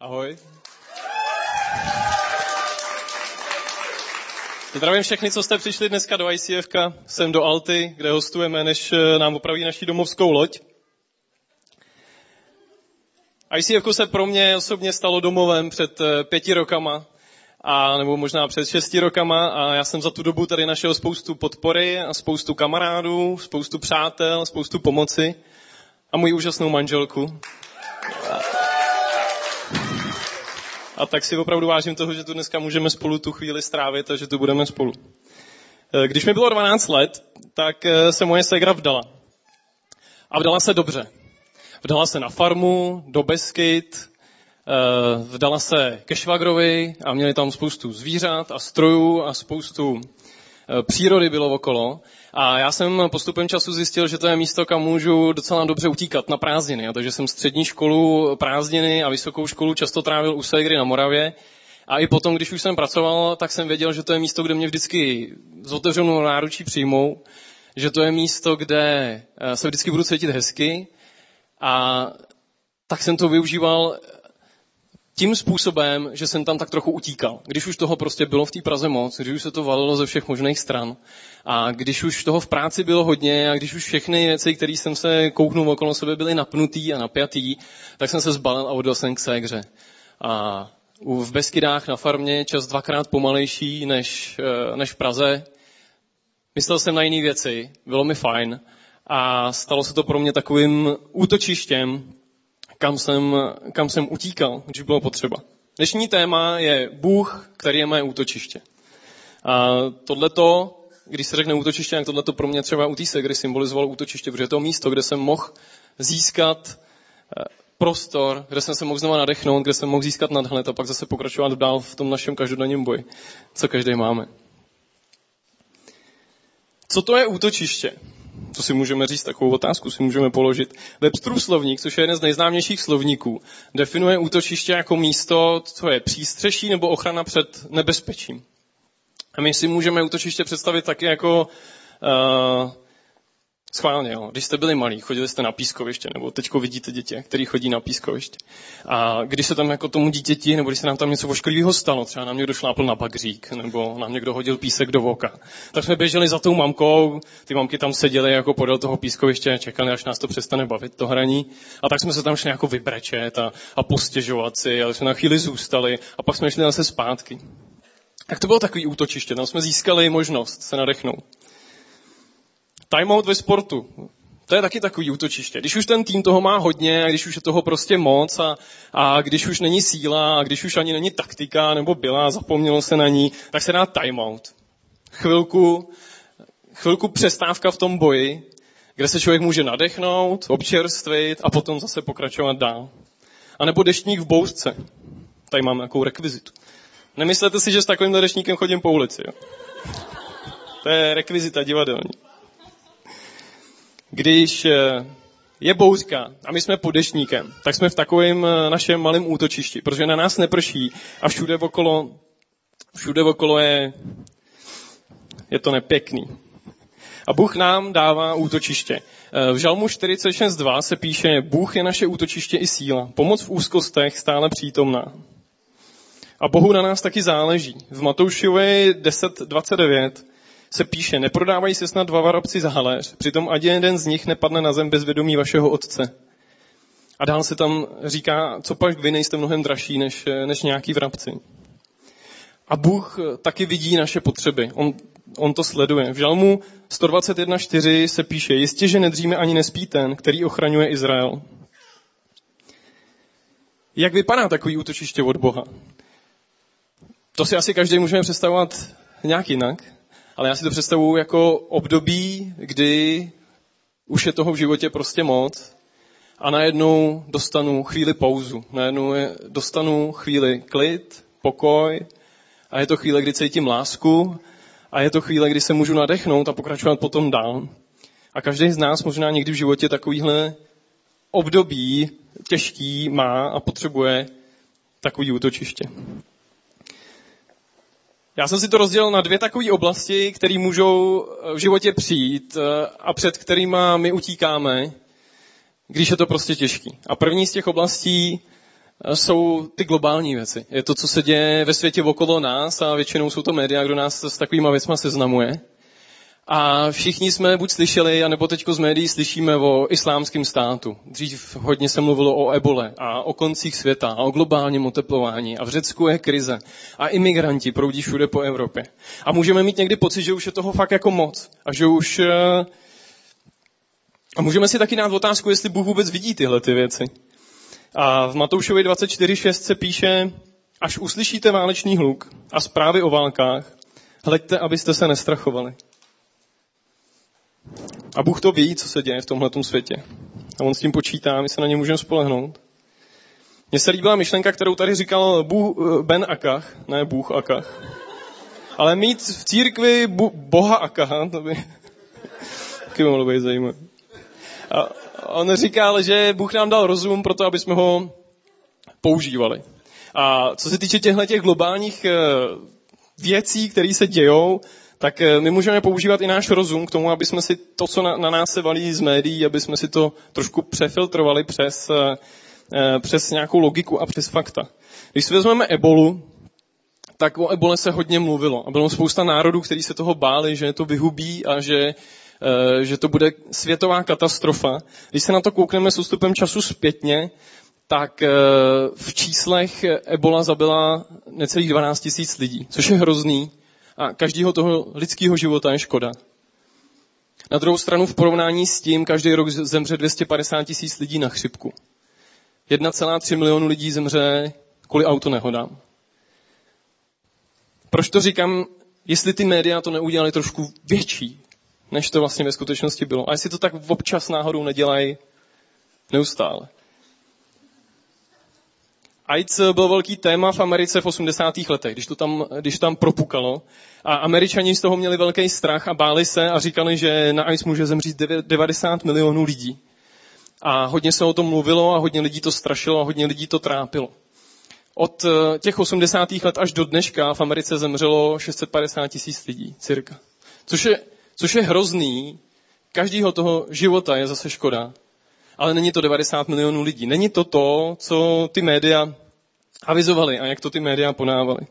Ahoj. Zdravím všechny, co jste přišli dneska do ICF, sem do Alty, kde hostujeme, než eh, nám opraví naší domovskou loď. ICF se pro mě osobně stalo domovem před eh, pěti rokama, a, nebo možná před šesti rokama a já jsem za tu dobu tady našel spoustu podpory a spoustu kamarádů, spoustu přátel, spoustu pomoci a moji úžasnou manželku. A tak si opravdu vážím toho, že tu dneska můžeme spolu tu chvíli strávit a že tu budeme spolu. Eh, když mi bylo 12 let, tak eh, se moje segra vdala. A vdala se dobře. Vdala se na farmu, do Beskyt, eh, vdala se ke švagrovi a měli tam spoustu zvířat a strojů a spoustu přírody bylo okolo. A já jsem postupem času zjistil, že to je místo, kam můžu docela dobře utíkat na prázdniny. A takže jsem střední školu, prázdniny a vysokou školu často trávil u Segry na Moravě. A i potom, když už jsem pracoval, tak jsem věděl, že to je místo, kde mě vždycky z otevřenou náručí přijmou, že to je místo, kde eh, se vždycky budu cítit hezky. A tak jsem to využíval tím způsobem, že jsem tam tak trochu utíkal. Když už toho prostě bylo v té Praze moc, když už se to valilo ze všech možných stran a když už toho v práci bylo hodně a když už všechny věci, které jsem se kouknul okolo sebe, byly napnutý a napjatý, tak jsem se zbalil a odjel jsem k ségře. A v Beskydách na farmě čas dvakrát pomalejší než, eh, než v Praze. Myslel jsem na jiné věci, bylo mi fajn a stalo se to pro mě takovým útočištěm, kam jsem, kam jsem utíkal, když bylo potřeba. Dnešní téma je Bůh, který je moje útočiště. A tohleto, když se řekne útočiště, tak tohleto pro mě třeba u té segry symbolizoval útočiště, protože je to místo, kde jsem mohl získat eh, prostor, kde jsem se mohl znova nadechnout, kde jsem mohl získat nadhled a pak zase pokračovat dál v tom našem každodenním boji, co každý máme. Co to je útočiště? To si můžeme říct, takovou otázku si můžeme položit. Websterův slovník, což je jeden z nejznámějších slovníků, definuje útočiště jako místo, co je přístřeší nebo ochrana před nebezpečím. A my si můžeme útočiště představit taky jako uh, Schválně, jo. Když jste byli malí, chodili jste na pískoviště, nebo teďko vidíte děti, který chodí na pískoviště. A když se tam jako tomu dítěti, nebo když se nám tam něco ošklivého stalo, třeba nám někdo šlápl na bagřík, nebo nám někdo hodil písek do voka, tak jsme běželi za tou mamkou, ty mamky tam seděly jako podél toho pískoviště a čekali, až nás to přestane bavit, to hraní. A tak jsme se tam šli jako vybrečet a, a postěžovat si, ale jsme na chvíli zůstali a pak jsme šli zase zpátky. Tak to bylo takový útočiště, tam jsme získali možnost se nadechnout. Timeout ve sportu. To je taky takový útočiště. Když už ten tým toho má hodně, a když už je toho prostě moc a, a když už není síla a když už ani není taktika nebo byla, zapomnělo se na ní, tak se dá timeout. Chvilku, chvilku přestávka v tom boji, kde se člověk může nadechnout, občerstvit a potom zase pokračovat dál. A nebo deštník v bouřce. Tady mám nějakou rekvizitu. Nemyslete si, že s takovým deštníkem chodím po ulici. Jo? To je rekvizita divadelní když eh, je bouřka a my jsme pod dešníkem, tak jsme v takovém eh, našem malém útočišti, protože na nás neprší a všude okolo, všude okolo je, je to nepěkný. A Bůh nám dává útočiště. Eh, v Žalmu 46.2 se píše, Bůh je naše útočiště i síla, pomoc v úzkostech stále přítomná. A Bohu na nás taky záleží. V Matoušovi 10.29 se píše, neprodávají se snad dva varabci za haléř, přitom ať jeden z nich nepadne na zem bez vědomí vašeho otce. A dál se tam říká, co pak vy nejste mnohem dražší než, než nějaký vrabci. A Bůh taky vidí naše potřeby. On, on to sleduje. V Žalmu 121.4 se píše, jistě, že nedříme ani nespí ten, který ochraňuje Izrael. Jak vypadá takový útočiště od Boha? To si asi každý můžeme představovat nějak jinak ale já si to představuji jako období, kdy už je toho v životě prostě moc a najednou dostanu chvíli pauzu, najednou je, dostanu chvíli klid, pokoj a je to chvíle, kdy cítím lásku a je to chvíle, kdy se můžu nadechnout a pokračovat potom dál. A každý z nás možná někdy v životě takovýhle období těžký má a potřebuje takový útočiště. Já jsem si to rozdělil na dvě takové oblasti, které můžou eh, v životě přijít eh, a před kterými my utíkáme, když je to prostě těžký. A první z těch oblastí jsou ty globální věci. Je to, co se děje ve světě okolo nás a většinou jsou to média, kdo nás s takovýma věcma seznamuje. A všichni jsme buď slyšeli, anebo teďko z médií slyšíme o islámském státu. Dřív hodně se mluvilo o ebole a o koncích světa a o globálním oteplování. A v Řecku je krize. A imigranti proudí všude po Evropě. A můžeme mít někdy pocit, že už je toho fakt jako moc. A že už... Eh, a můžeme si taky dát otázku, jestli Bůh vůbec vidí tyhle ty věci. A v Matoušovi 24.6 se píše, až uslyšíte válečný hluk a zprávy o válkách, hleďte, abyste se nestrachovali. A Bůh to ví, co se děje v tomhle světě. A on s tím počítá, my se na ně můžeme spolehnout. Mně se líbila myšlenka, kterou tady říkal Bůh, Ben Akach, ne Bůh Akach. Ale mít v církvi Boha Akaha, to by taky mohlo být zajímavé. A on říkal, že Bůh nám dal rozum pro to, aby jsme ho používali. A co se týče těchto těch globálních eh, věcí, které se dějou, tak eh, my můžeme používat i náš rozum k tomu, aby jsme si to, co na, na nás se valí z médií, aby jsme si to trošku přefiltrovali přes, eh, eh, přes nějakou logiku a přes fakta. Když si vezmeme ebolu, tak o ebole se hodně mluvilo. A bylo spousta národů, kteří se toho báli, že to vyhubí a že, že to bude světová katastrofa. Když se na to koukneme s ústupem času zpětně, tak v číslech ebola zabila necelých 12 tisíc lidí, což je hrozný a každého toho lidského života je škoda. Na druhou stranu v porovnání s tím každý rok zemře 250 tisíc lidí na chřipku. 1,3 milionu lidí zemře kvůli autonehodám. Proč to říkám, jestli ty média to neudělali trošku větší, než to vlastně ve skutečnosti bylo. A jestli to tak občas náhodou nedělají neustále. AIDS byl velký téma v Americe v 80. letech, když to tam, když tam propukalo. A američani z toho měli velký strach a báli se a říkali, že na AIDS může zemřít 90 milionů lidí. A hodně se o tom mluvilo a hodně lidí to strašilo a hodně lidí to trápilo. Od eh, těch 80. let až do dneška v Americe zemřelo 650 tisíc lidí, cirka. Což je, což je hrozný. Každýho toho života je zase škoda ale není to 90 milionů lidí. Není to to, co ty média avizovali a jak to ty média ponávali.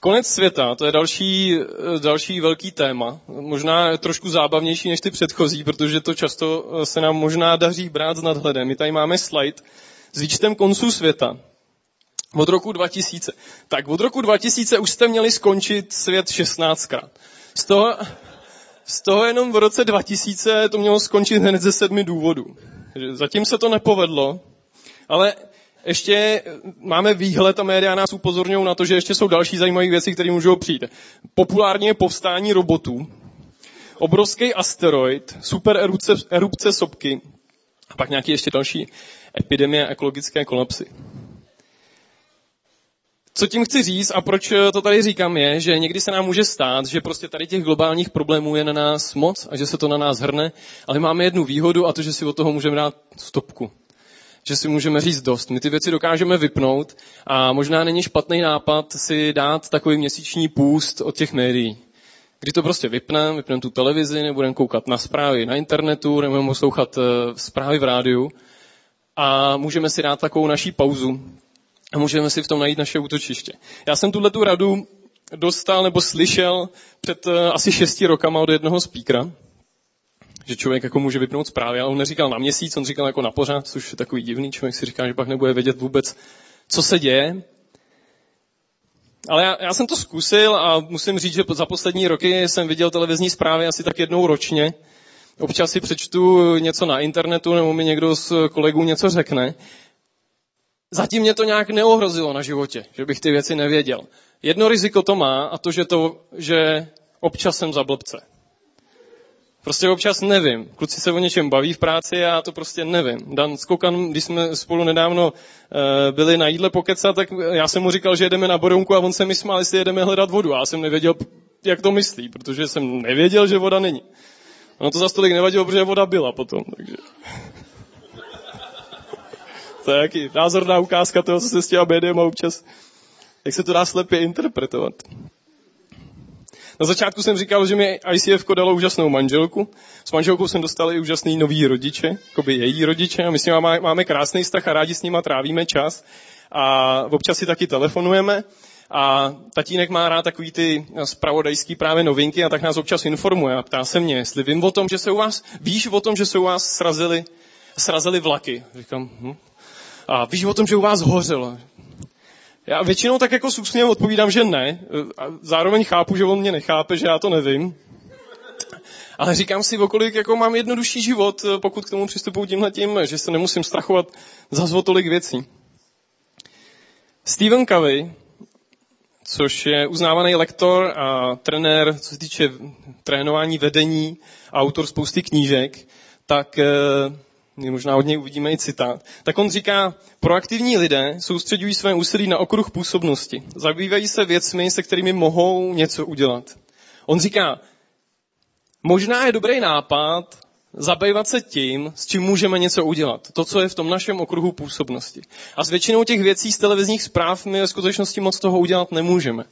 Konec světa, to je další, další velký téma. Možná trošku zábavnější než ty předchozí, protože to často se nám možná daří brát s nadhledem. My tady máme slide s výčtem konců světa. Od roku 2000. Tak od roku 2000 už jste měli skončit svět 16krát. Z toho, z toho jenom v roce 2000 to mělo skončit hned ze sedmi důvodů. Zatím se to nepovedlo, ale ještě máme výhled a média nás upozorňují na to, že ještě jsou další zajímavé věci, které můžou přijít. Populárně je povstání robotů, obrovský asteroid, super erupce, erupce sopky a pak nějaké ještě další epidemie ekologické kolapsy. Co tím chci říct a proč eh, to tady říkám je, že někdy se nám může stát, že prostě tady těch globálních problémů je na nás moc a že se to na nás hrne, ale máme jednu výhodu a to, že si od toho můžeme dát stopku. Že si můžeme říct dost. My ty věci dokážeme vypnout a možná není špatný nápad si dát takový měsíční půst od těch médií. Kdy to prostě vypneme, vypneme tu televizi, nebudeme koukat na zprávy na internetu, nebudeme poslouchat eh, zprávy v rádiu a můžeme si dát takovou naší pauzu, a můžeme si v tom najít naše útočiště. Já jsem tuhle tu radu dostal nebo slyšel před uh, asi šesti rokama od jednoho speakera, že člověk jako může vypnout zprávy, ale on neříkal na měsíc, on říkal jako na pořád, což je takový divný, člověk si říká, že pak nebude vědět vůbec, co se děje. Ale já, já jsem to zkusil a musím říct, že za poslední roky jsem viděl televizní zprávy asi tak jednou ročně. Občas si přečtu něco na internetu nebo mi někdo z kolegů něco řekne. Zatím mě to nějak neohrozilo na životě, že bych ty věci nevěděl. Jedno riziko to má a to, že, to, že občas jsem za blbce. Prostě občas nevím. Kluci se o něčem baví v práci a já to prostě nevím. Dan Skokan, když jsme spolu nedávno e, byli na jídle pokecat, tak já jsem mu říkal, že jedeme na Boronku a on se mi smál, jestli jedeme hledat vodu. A já jsem nevěděl, jak to myslí, protože jsem nevěděl, že voda není. Ono to za stolik nevadilo, protože voda byla potom. Takže... To je jaký názorná ukázka toho, co se s těma médiama občas, jak se to dá slepě interpretovat. Na začátku jsem říkal, že mi ICF dalo úžasnou manželku. S manželkou jsem dostal i úžasný nový rodiče, jako by její rodiče. A my s nimi máme krásný vztah a rádi s nimi trávíme čas. A občas si taky telefonujeme. A tatínek má rád takový ty spravodajský právě novinky a tak nás občas informuje a ptá se mě, jestli vím o tom, že se u vás, víš o tom, že se u vás srazili, srazili vlaky. Říkám, hm. A víš o tom, že u vás hořelo. Já většinou tak jako s úsměvem odpovídám, že ne. A zároveň chápu, že on mě nechápe, že já to nevím. Ale říkám si, okolik jako mám jednodušší život, pokud k tomu přistupuji tímhle tím, že se nemusím strachovat za tolik věcí. Stephen Covey, což je uznávaný lektor a trenér, co se týče trénování vedení a autor spousty knížek, tak eh, my možná od něj uvidíme i citát, tak on říká, proaktivní lidé soustředují své úsilí na okruh působnosti. Zabývají se věcmi, se kterými mohou něco udělat. On říká, možná je dobrý nápad zabývat se tím, s čím můžeme něco udělat. To, co je v tom našem okruhu působnosti. A s většinou těch věcí z televizních zpráv my ve skutečnosti moc toho udělat nemůžeme.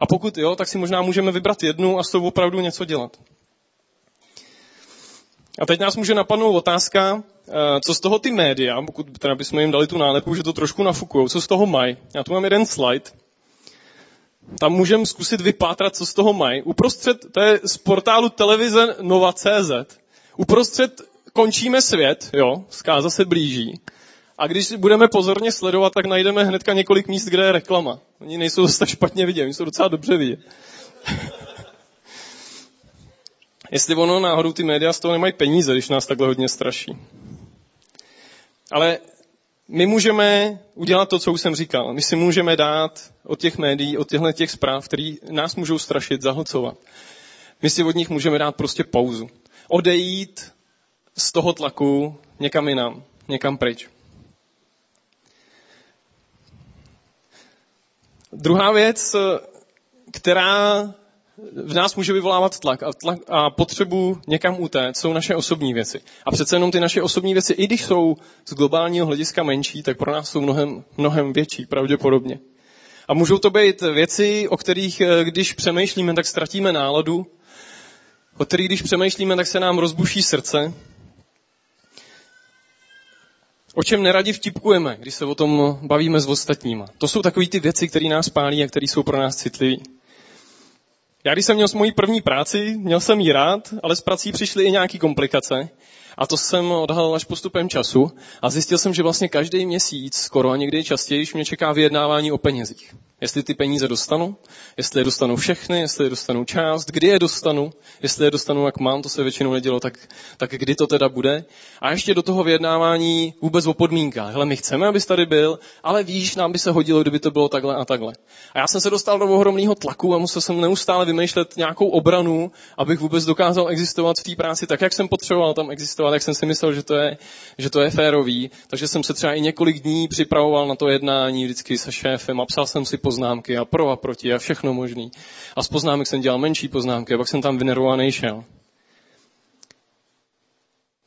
A pokud jo, tak si možná můžeme vybrat jednu a s tou opravdu něco dělat. A teď nás může napadnout otázka, eh, co z toho ty média, pokud teda bychom jim dali tu nálepu, že to trošku nafukujou, co z toho mají. Já tu mám jeden slide. Tam můžeme zkusit vypátrat, co z toho mají. Uprostřed, to je z portálu televize Nova.cz. Uprostřed končíme svět, jo, zkáza se blíží. A když budeme pozorně sledovat, tak najdeme hnedka několik míst, kde je reklama. Oni nejsou tak špatně vidět, oni jsou docela dobře vidět. Jestli ono náhodou ty média z toho nemají peníze, když nás takhle hodně straší. Ale my můžeme udělat to, co už jsem říkal. My si můžeme dát od těch médií, od těchto těch zpráv, které nás můžou strašit, zahlcovat. My si od nich můžeme dát prostě pauzu odejít z toho tlaku někam jinam, někam pryč. Druhá věc, která v nás může vyvolávat tlak a, tlak a potřebu někam utéct, jsou naše osobní věci. A přece jenom ty naše osobní věci, i když jsou z globálního hlediska menší, tak pro nás jsou mnohem, mnohem větší, pravděpodobně. A můžou to být věci, o kterých, když přemýšlíme, tak ztratíme náladu, o kterých když přemýšlíme, tak se nám rozbuší srdce. O čem neradi vtipkujeme, když se o tom bavíme s ostatníma. To jsou takové ty věci, které nás pálí a které jsou pro nás citlivé. Já když jsem měl moji první práci, měl jsem ji rád, ale s prací přišly i nějaké komplikace. A to jsem odhalil až postupem času a zjistil jsem, že vlastně každý měsíc, skoro a někdy častěji, mě čeká vyjednávání o penězích. Jestli ty peníze dostanu, jestli je dostanu všechny, jestli je dostanu část, kdy je dostanu, jestli je dostanu, jak mám, to se většinou nedělo, tak, tak kdy to teda bude. A ještě do toho vyjednávání vůbec o podmínkách. Hele, my chceme, abys tady byl, ale víš, nám by se hodilo, kdyby to bylo takhle a takhle. A já jsem se dostal do ohromného tlaku a musel jsem neustále vymýšlet nějakou obranu, abych vůbec dokázal existovat v té práci tak, jak jsem potřeboval tam existovat, jak jsem si myslel, že to je, že to je férový. Takže jsem se třeba i několik dní připravoval na to jednání vždycky se šéfem a psal jsem si poznámky a pro a proti a všechno možný. A z poznámek jsem dělal menší poznámky a pak jsem tam vynervovaný šel.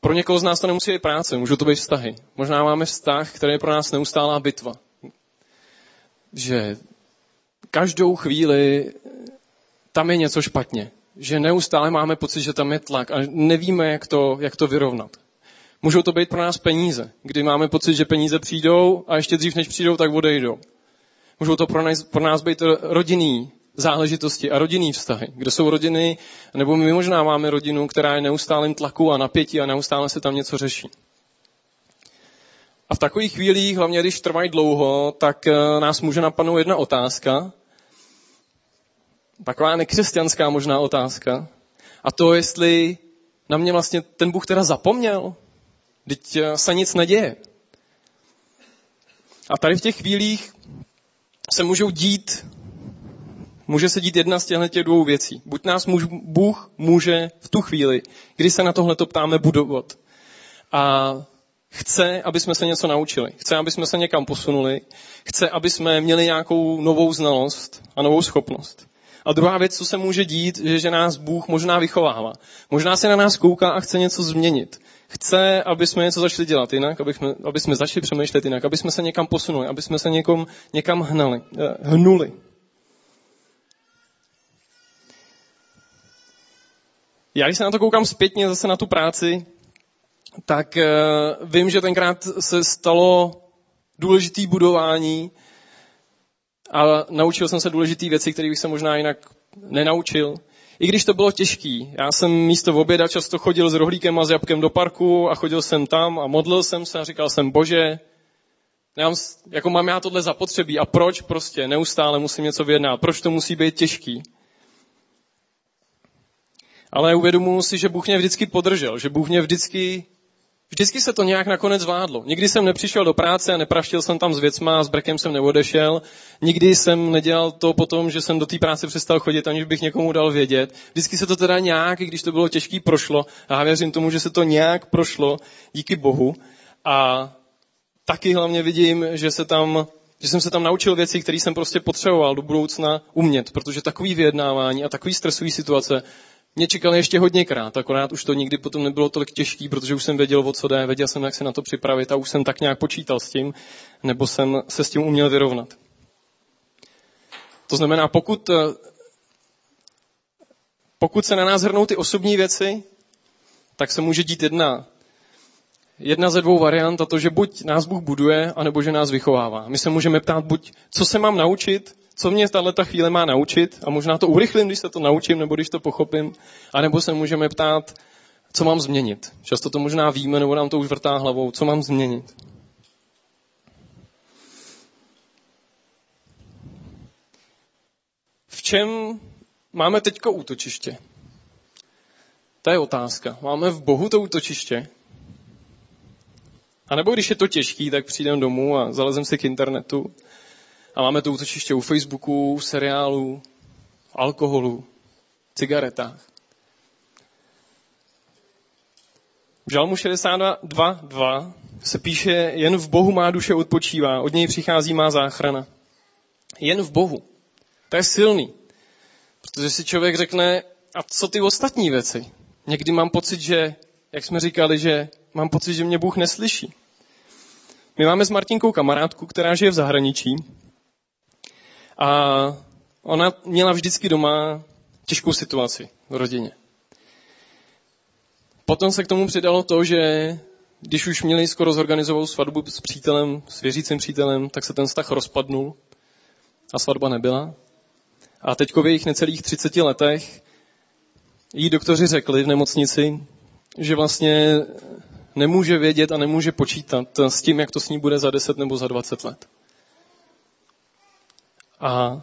Pro někoho z nás to nemusí být práce, můžou to být vztahy. Možná máme vztah, který je pro nás neustálá bitva. Že každou chvíli tam je něco špatně. Že neustále máme pocit, že tam je tlak a nevíme, jak to, jak to vyrovnat. Můžou to být pro nás peníze, kdy máme pocit, že peníze přijdou a ještě dřív, než přijdou, tak odejdou. Můžou to pro nás, pro nás být rodinný záležitosti a rodinný vztahy, kde jsou rodiny, nebo my možná máme rodinu, která je neustálým tlaku a napětí a neustále se tam něco řeší. A v takových chvílích, hlavně když trvají dlouho, tak eh, nás může napadnout jedna otázka, taková nekřesťanská možná otázka, a to, jestli na mě vlastně ten Bůh teda zapomněl, teď eh, se nic neděje. A tady v těch chvílích se můžou dít, může se dít jedna z těchto dvou věcí. Buď nás muž, Bůh může v tu chvíli, kdy se na tohle ptáme, budovat. A chce, aby jsme se něco naučili. Chce, aby jsme se někam posunuli. Chce, aby jsme měli nějakou novou znalost a novou schopnost. A druhá věc, co se může dít, je, že nás Bůh možná vychovává. Možná se na nás kouká a chce něco změnit. Chce, aby jsme něco začali dělat jinak, aby jsme, aby jsme začali přemýšlet jinak, aby jsme se někam posunuli, aby jsme se někom, někam hnali, eh, hnuli. Já když se na to koukám zpětně zase na tu práci, tak uh, vím, že tenkrát se stalo důležitý budování a naučil jsem se důležité věci, které bych se možná jinak nenaučil. I když to bylo těžký. Já jsem místo v oběda často chodil s rohlíkem a s jabkem do parku a chodil jsem tam a modlil jsem se a říkal jsem, bože, mám, jako mám já tohle zapotřebí a proč prostě neustále musím něco vyjednat, proč to musí být těžký. Ale uvědomuji si, že Bůh mě vždycky podržel, že Bůh mě vždycky Vždycky se to nějak nakonec zvládlo. Nikdy jsem nepřišel do práce a nepraštil jsem tam s věcma a s brekem jsem neodešel. Nikdy jsem nedělal to potom, že jsem do té práce přestal chodit, aniž bych někomu dal vědět. Vždycky se to teda nějak, když to bylo těžký, prošlo. A já věřím tomu, že se to nějak prošlo díky Bohu. A taky hlavně vidím, že se tam že jsem se tam naučil věci, které jsem prostě potřeboval do budoucna umět, protože takový vyjednávání a takový stresový situace mě čekali ještě hodněkrát, akorát už to nikdy potom nebylo tolik těžký, protože už jsem věděl, o co jde, věděl jsem, jak se na to připravit a už jsem tak nějak počítal s tím, nebo jsem se s tím uměl vyrovnat. To znamená, pokud, eh, pokud se na nás hrnou ty osobní věci, tak se může dít jedna, jedna ze dvou variant, a to, že buď nás Bůh buduje, anebo že nás vychovává. My se můžeme ptát buď, co se mám naučit, co mě tahle chvíle má naučit a možná to urychlím, když se to naučím nebo když to pochopím, anebo se můžeme ptát, co mám změnit. Často to možná víme, nebo nám to už vrtá hlavou, co mám změnit. V čem máme teďko útočiště? To je otázka. Máme v Bohu to útočiště? A nebo když je to těžký, tak přijdem domů a zalezem si k internetu a máme to útočiště u Facebooku, seriálu, alkoholu, cigaretách. V Žalmu 62.2 se píše, jen v Bohu má duše odpočívá, od něj přichází má záchrana. Jen v Bohu. To je silný. Protože si člověk řekne, a co ty ostatní věci? Někdy mám pocit, že, jak jsme říkali, že mám pocit, že mě Bůh neslyší. My máme s Martinkou kamarádku, která žije v zahraničí a ona měla vždycky doma těžkou situaci v rodině. Potom se k tomu přidalo to, že když už měli skoro zorganizovanou svatbu s přítelem, s věřícím přítelem, tak se ten vztah rozpadnul a svatba nebyla. A teď v jejich necelých 30 letech jí doktoři řekli v nemocnici, že vlastně nemůže vědět a nemůže počítat s tím, jak to s ní bude za 10 nebo za 20 let. A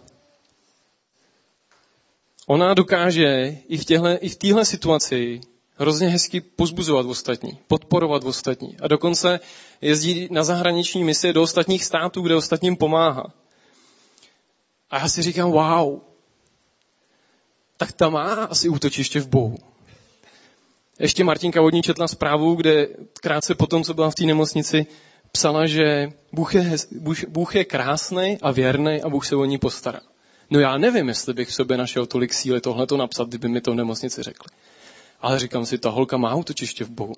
ona dokáže i v, těhle, i v téhle situaci hrozně hezky pozbuzovat ostatní, podporovat ostatní. A dokonce jezdí na zahraniční mise do ostatních států, kde ostatním pomáhá. A já si říkám, wow, tak ta má asi útočiště v Bohu. Ještě Martinka vodní četla zprávu, kde krátce potom, co byla v té nemocnici, psala, že Bůh je, Bůh, je krásný a věrný a Bůh se o ní postará. No já nevím, jestli bych v sobě našel tolik síly tohle to napsat, kdyby mi to v nemocnici řekli. Ale říkám si, ta holka má útočiště v Bohu.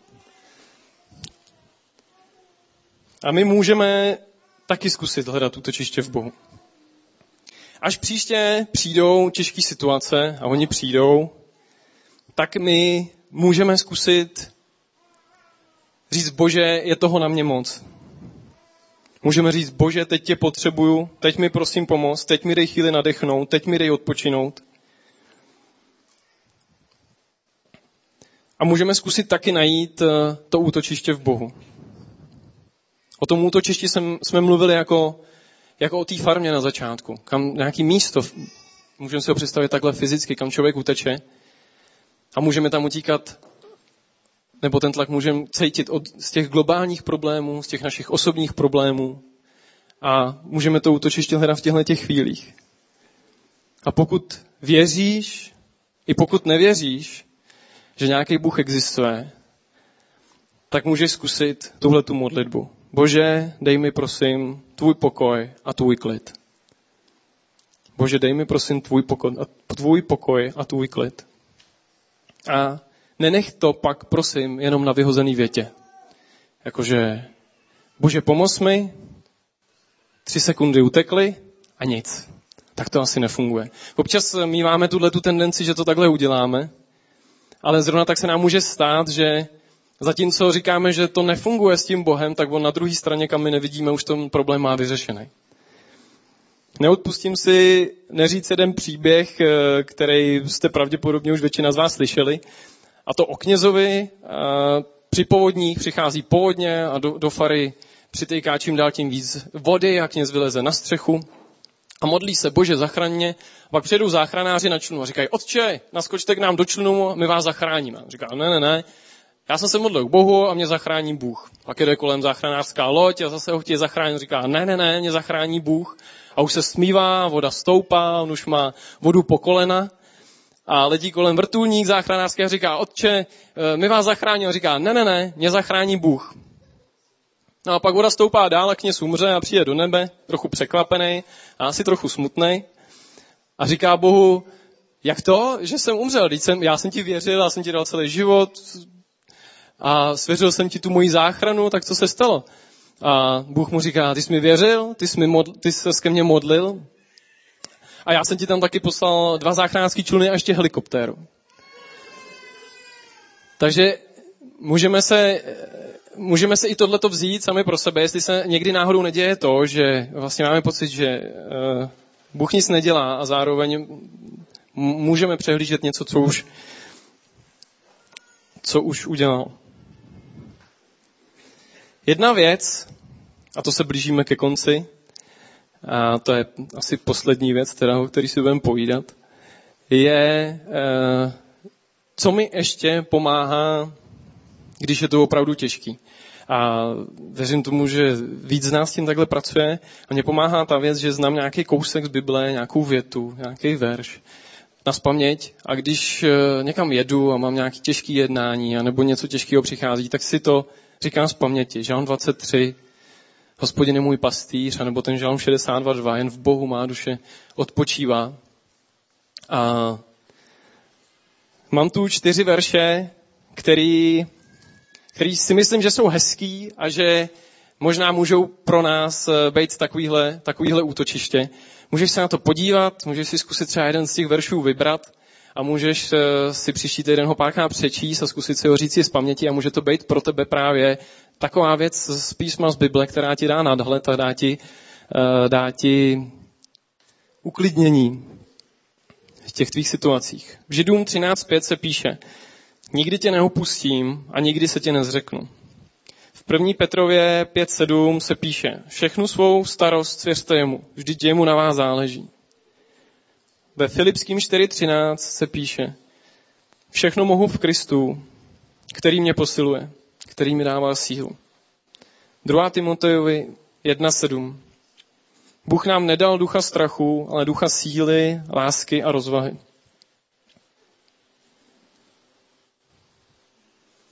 A my můžeme taky zkusit hledat útočiště v Bohu. Až příště přijdou těžké situace a oni přijdou, tak my můžeme zkusit říct, bože, je toho na mě moc. Můžeme říct, bože, teď tě potřebuju, teď mi prosím pomoct, teď mi dej chvíli nadechnout, teď mi dej odpočinout. A můžeme zkusit taky najít eh, to útočiště v Bohu. O tom útočišti jsme mluvili jako, jako o té farmě na začátku. Kam nějaký místo, můžeme si ho představit takhle fyzicky, kam člověk uteče. A můžeme tam utíkat nebo ten tlak můžeme cítit od, z těch globálních problémů, z těch našich osobních problémů a můžeme to útočiště hledat v těchto těch chvílích. A pokud věříš, i pokud nevěříš, že nějaký Bůh existuje, tak můžeš zkusit tuhle tu modlitbu. Bože, dej mi prosím tvůj pokoj a tvůj klid. Bože, dej mi prosím tvůj pokoj a tvůj, pokoj a tvůj klid. A nenech to pak, prosím, jenom na vyhozený větě. Jakože, bože, pomoz mi, tři sekundy utekly a nic. Tak to asi nefunguje. Občas míváme tuhle tu tendenci, že to takhle uděláme, ale zrovna tak se nám může stát, že zatímco říkáme, že to nefunguje s tím Bohem, tak on na druhé straně, kam my nevidíme, už ten problém má vyřešený. Neodpustím si neříct jeden příběh, eh, který jste pravděpodobně už většina z vás slyšeli. A to o knězovi eh, při povodních přichází povodně a do, do fary přitejká čím dál tím víc vody a kněz vyleze na střechu a modlí se, bože, zachraňně. Pak přijedou záchranáři na člunu a říkají, otče, naskočte k nám do člunu, my vás zachráníme. A říká, ne, ne, ne, já jsem se modlil k Bohu a mě zachrání Bůh. Pak jde kolem záchranářská loď a zase ho chtějí zachránit. Říká, ne, ne, ne, mě zachrání Bůh. A už se smívá, voda stoupá, on už má vodu po kolena. A letí kolem vrtulník záchranářský a říká, otče, eh, my vás zachrání. A říká, ne, ne, ne, mě zachrání Bůh. No a pak voda stoupá dál a kněz umře a přijde do nebe, trochu překvapený a asi trochu smutný. A říká Bohu, jak to, že jsem umřel? Jsem, já jsem ti věřil, já jsem ti dal celý život a svěřil jsem ti tu moji záchranu, tak co se stalo? A Bůh mu říká, ty jsi mi věřil, ty jsi, mi modl, ty jsi se ke mně modlil a já jsem ti tam taky poslal dva záchranářské čluny a ještě helikoptéru. Takže můžeme se, můžeme se i tohleto vzít sami pro sebe, jestli se někdy náhodou neděje to, že vlastně máme pocit, že uh, Bůh nic nedělá a zároveň můžeme přehlížet něco, co už, co už udělal. Jedna věc, a to se blížíme ke konci, a to je asi poslední věc, teda, o který si budeme povídat, je, eh, co mi ještě pomáhá, když je to opravdu těžký. A věřím tomu, že víc z nás tím takhle pracuje a mě pomáhá ta věc, že znám nějaký kousek z Bible, nějakou větu, nějaký verš na spaměť a když eh, někam jedu a mám nějaký těžký jednání nebo něco těžkého přichází, tak si to říkám z paměti. Žalm 23, Hospodin je můj pastýř, anebo ten žalm 62.2, jen v Bohu má duše odpočívá. A mám tu čtyři verše, který, který si myslím, že jsou hezký a že možná můžou pro nás eh, být takovýhle, takovýhle útočiště. Můžeš se na to podívat, můžeš si zkusit třeba jeden z těch veršů vybrat a můžeš eh, si příští týden ho párkrát přečíst a zkusit si ho říct si z paměti a může to být pro tebe právě taková věc z písma z Bible, která ti dá nadhled a dá ti, eh, dá ti uklidnění v těch tvých situacích. V Židům 13.5 se píše, nikdy tě neopustím a nikdy se tě nezřeknu. V 1. Petrově 5.7 se píše, všechnu svou starost svěřte jemu, vždyť jemu na vás záleží. Ve Filipským 4.13 se píše, všechno mohu v Kristu, který mě posiluje, který mi dává sílu. 2. Timotejovi 1.7. Bůh nám nedal ducha strachu, ale ducha síly, lásky a rozvahy.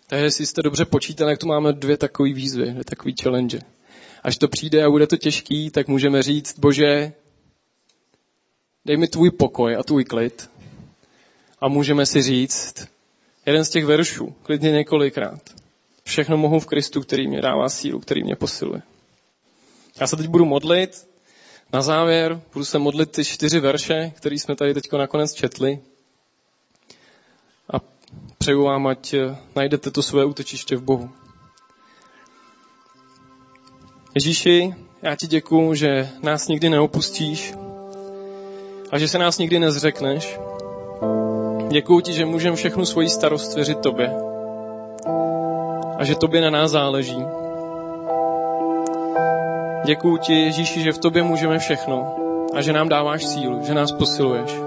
Takže jestli jste dobře počítali, jak tu máme dvě takové výzvy, dvě takové challenge. Až to přijde a bude to těžký, tak můžeme říct, bože, dej mi tvůj pokoj a tvůj klid. A můžeme si říct jeden z těch veršů, klidně několikrát. Všechno mohu v Kristu, který mě dává sílu, který mě posiluje. Já se teď budu modlit. Na závěr budu se modlit ty čtyři verše, které jsme tady teď nakonec četli. A přeju vám, ať najdete to své útočiště v Bohu. Ježíši, já ti děkuju, že nás nikdy neopustíš, a že se nás nikdy nezřekneš. Děkuji ti, že můžeme všechnu svoji starost věřit tobě a že tobě na nás záleží. Děkuji ti, Ježíši, že v tobě můžeme všechno a že nám dáváš sílu, že nás posiluješ.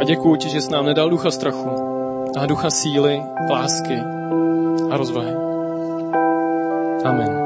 A děkuji ti, že jsi nám nedal ducha strachu, a ducha síly, lásky a rozvahy. Amen.